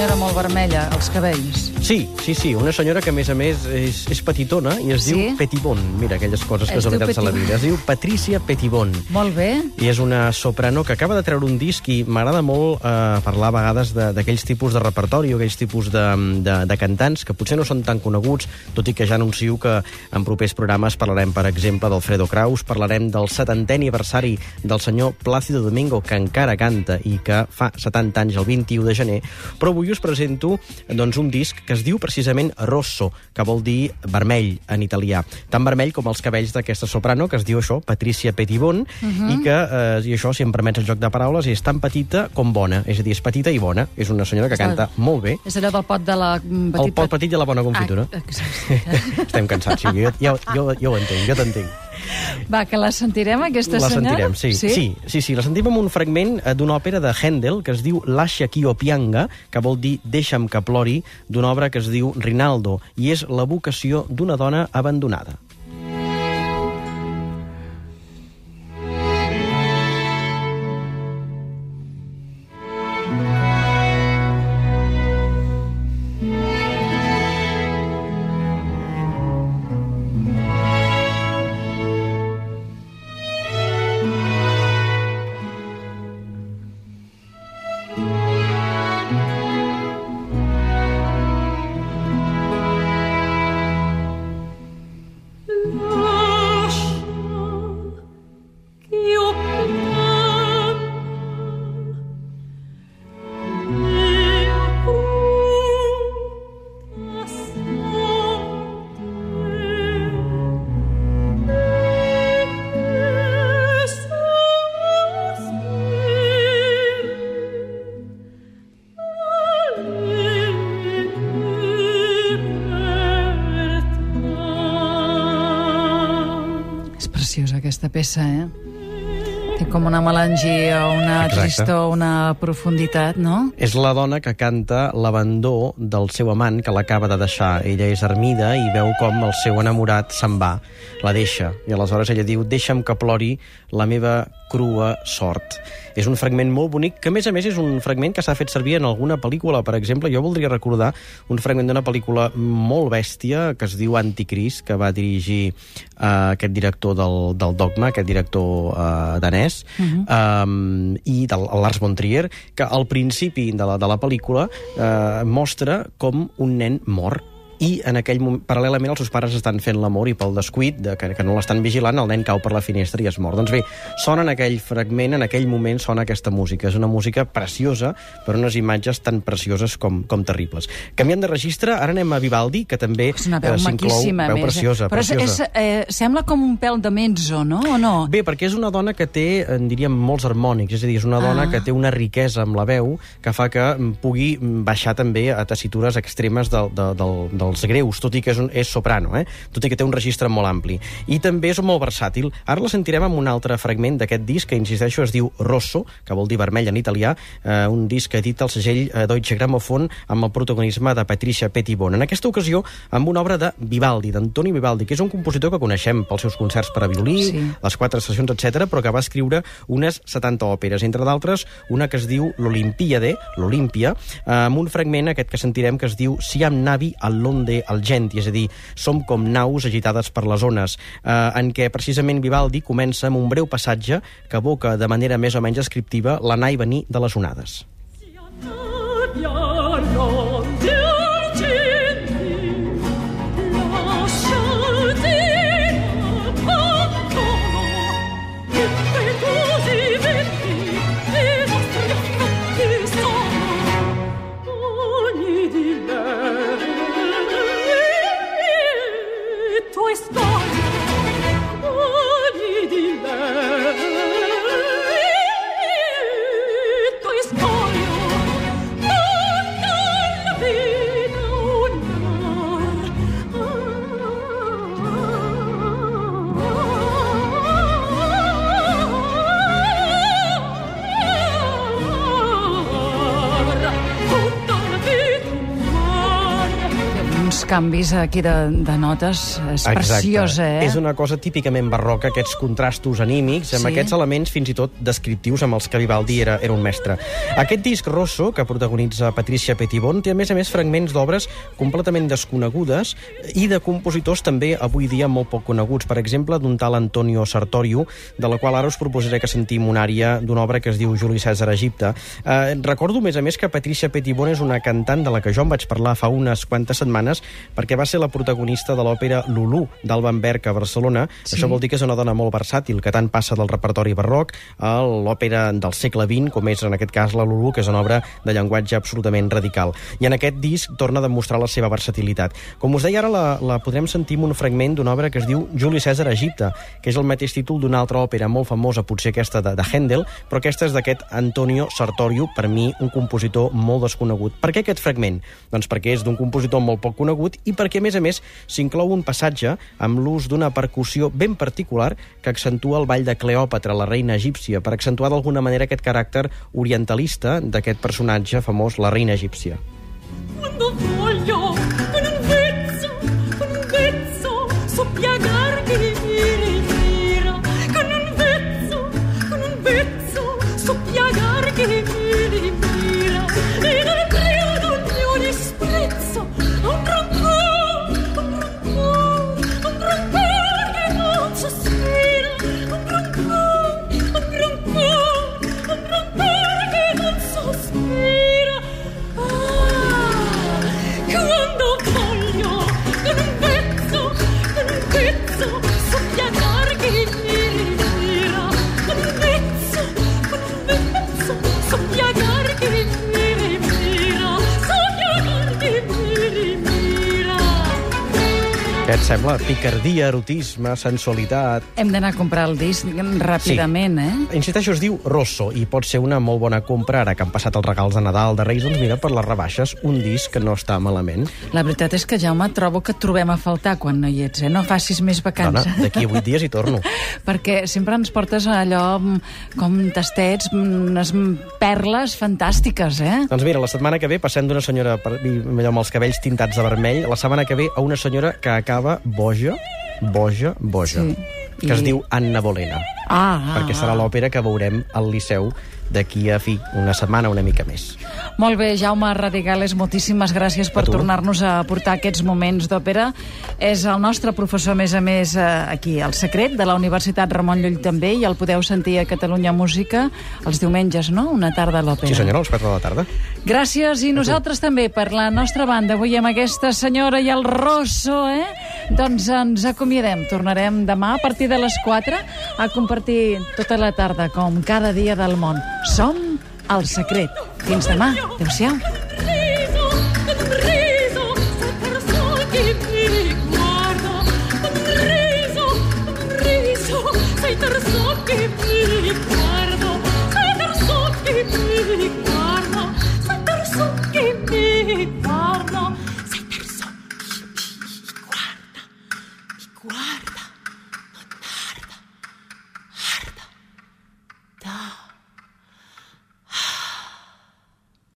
senyora molt vermella, els cabells. Sí, sí, sí, una senyora que, a més a més, és, és petitona i es Sí? diu Petibon. Mira, aquelles coses Es casualitats de la vida. Es diu Patricia Petibon. Molt bé. I és una soprano que acaba de treure un disc i m'agrada molt eh, parlar a vegades de- d'aquells tipus de repertori o aquells tipus de, de, de cantants que potser no són tan coneguts, tot i que ja anuncio que en propers programes parlarem, per exemple, d'Alfredo Kraus, parlarem del 70è aniversari del senyor Plácido Domingo, que encara canta i que fa 70 anys el 21 de gener, però avui us presento doncs, un disc que es diu precisament Rosso, que vol dir vermell en italià. Tan vermell com els cabells d'aquesta soprano, que es diu això, Patricia Petibon, i que, eh, i això, si em permets el joc de paraules, és tan petita com bona. És a dir, és petita i bona. És una senyora que canta molt bé. És allò del pot de la... mm, El pot petit i la bona confitura. Ah, exacte. Estem cansats, sí, jo, jo, jo, jo ho entenc, jo t'entenc. Va, que la sentirem, aquesta La senyora? sentirem, sí. sí. Sí, sí, sí, la sentim amb un fragment eh, d'una òpera de Handel que es diu io pianga, que vol dir Deixa'm que plori, d'una obra que es diu Rinaldo, i és la vocació d'una dona abandonada. Peça, eh? Té com una melangia, una Exacte. tristor, una profunditat, no? És la dona que canta l'abandó del seu amant que l'acaba de deixar. Ella és ermida i veu com el seu enamorat se'n va, la deixa. I aleshores ella diu, deixa'm que plori la meva crua sort. És un fragment molt bonic, que a més a més és un fragment que s'ha fet servir en alguna pel·lícula. Per exemple, jo voldria recordar un fragment d'una pel·lícula molt bèstia que es diu Anticrist, que va dirigir uh, aquest director del, del Dogma, aquest director uh, danès, uh -huh. um, i del el Lars von Trier, que al principi de la, de la pel·lícula uh, mostra com un nen mor i en aquell moment, paral·lelament els seus pares estan fent l'amor i pel descuit de que, que no l'estan vigilant el nen cau per la finestra i es mor. Doncs bé, sona en aquell fragment, en aquell moment sona aquesta música. És una música preciosa, però unes imatges tan precioses com, com terribles. Canviant de registre, ara anem a Vivaldi, que també És una veu eh, s'inclou- Veu més. preciosa, Però és, preciosa. és, eh, sembla com un pèl de mezzo, no? O no? Bé, perquè és una dona que té, en diríem, molts harmònics, és a dir, és una dona Ah. que té una riquesa amb la veu que fa que mm, pugui baixar també a tessitures extremes del, de, del, dels greus, tot i que és, un, és soprano, eh? tot i que té un registre molt ampli. I també és molt versàtil. Ara la sentirem amb un altre fragment d'aquest disc, que, insisteixo, es diu Rosso, que vol dir vermell en italià, eh, un disc que edita el segell eh, Deutsche Grammophon amb el protagonisme de Patricia Petitbon. En aquesta ocasió, amb una obra de Vivaldi, d'Antoni Vivaldi, que és un compositor que coneixem pels seus concerts per a violí, Sí. les quatre sessions, etc, però que va escriure unes 70 òperes, entre d'altres una que es diu l'Olimpíade, l'Olímpia, eh, amb un fragment, aquest que sentirem, que es diu Siam navi all'onde al gent, és a dir, som com naus agitades per les ones, eh, en què precisament Vivaldi comença amb un breu passatge que evoca de manera més o menys descriptiva l'anar i venir de les onades. Canvis aquí de, de notes. És Exacte. preciosa, eh? És una cosa típicament barroca, aquests contrastos anímics, amb Sí. aquests elements fins i tot descriptius amb els que Vivaldi era, era un mestre. Aquest disc Rosso, que protagonitza Patricia Petitbon, té a més a més fragments d'obres completament desconegudes i de compositors també avui dia molt poc coneguts. Per exemple, d'un tal Antonio Sartorio, de la qual ara us proposaré que sentim una àrea d'una obra que es diu Juli César Egipte. Eh, recordo, a més a més, que Patricia Petitbon és una cantant de la que jo en vaig parlar fa unes quantes setmanes perquè va ser la protagonista de l'òpera Lulú d'Alban Berg a Barcelona. Sí. Això vol dir que és una dona molt versàtil, que tant passa del repertori barroc a l'òpera del segle XX, com és en aquest cas la Lulú, que és una obra de llenguatge absolutament radical. I en aquest disc torna a demostrar la seva versatilitat. Com us deia ara, la, la podrem sentir en un fragment d'una obra que es diu Juli César Egipte, que és el mateix títol d'una altra òpera molt famosa, potser aquesta de, de Handel, però aquesta és d'aquest Antonio Sartorio, per mi un compositor molt desconegut. Per què aquest fragment? Doncs perquè és d'un compositor molt poc conegut i perquè, a més a més, s'inclou un passatge amb l'ús d'una percussió ben particular que accentua el ball de Cleòpatra, la reina egípcia, per accentuar d'alguna manera aquest caràcter orientalista d'aquest personatge famós, la reina egípcia. Quando voglio, con un vezzo, con un vezzo, so sembla? Picardia, erotisme, sensualitat... Hem d'anar a comprar el disc ràpidament, eh? Insisteixo, es diu Rosso i pot ser una molt bona compra ara que han passat els regals de Nadal, de Reis, doncs mira, per les rebaixes, un disc que no està malament. La veritat és que, Jaume, trobo que et trobem a faltar quan no hi ets, eh? No facis més Dona, vacances. d'aquí a vuit dies hi torno. Perquè sempre ens portes allò mm, com tastets, mm, unes perles fantàstiques, eh? Doncs mira, la setmana que ve passem d'una senyora per, allò amb els cabells tintats de vermell, la setmana que ve a una senyora que acaba boja, boja, boja, Sí. Que I- es diu Anna Bolena, Ah, ah, perquè serà ah. l'òpera que veurem al Liceu d'aquí a fi una setmana, una mica més. Molt bé, Jaume Radigales, moltíssimes gràcies per tornar-nos a portar aquests moments d'òpera. És el nostre professor, a més a més, eh, aquí al Secret, de la Universitat Ramon Llull també, i el podeu sentir a Catalunya Música els diumenges, no? Una tarda a l'òpera. Sí senyora, a les 4 de la tarda. Gràcies, i nosaltres també, per la nostra banda. Avui amb aquesta senyora i el Rosso, eh? Doncs ens acomiadem. Tornarem demà a partir de les 4 a compartir tota la tarda, com cada dia del món. Som el secret. Fins demà. Adéu-siau.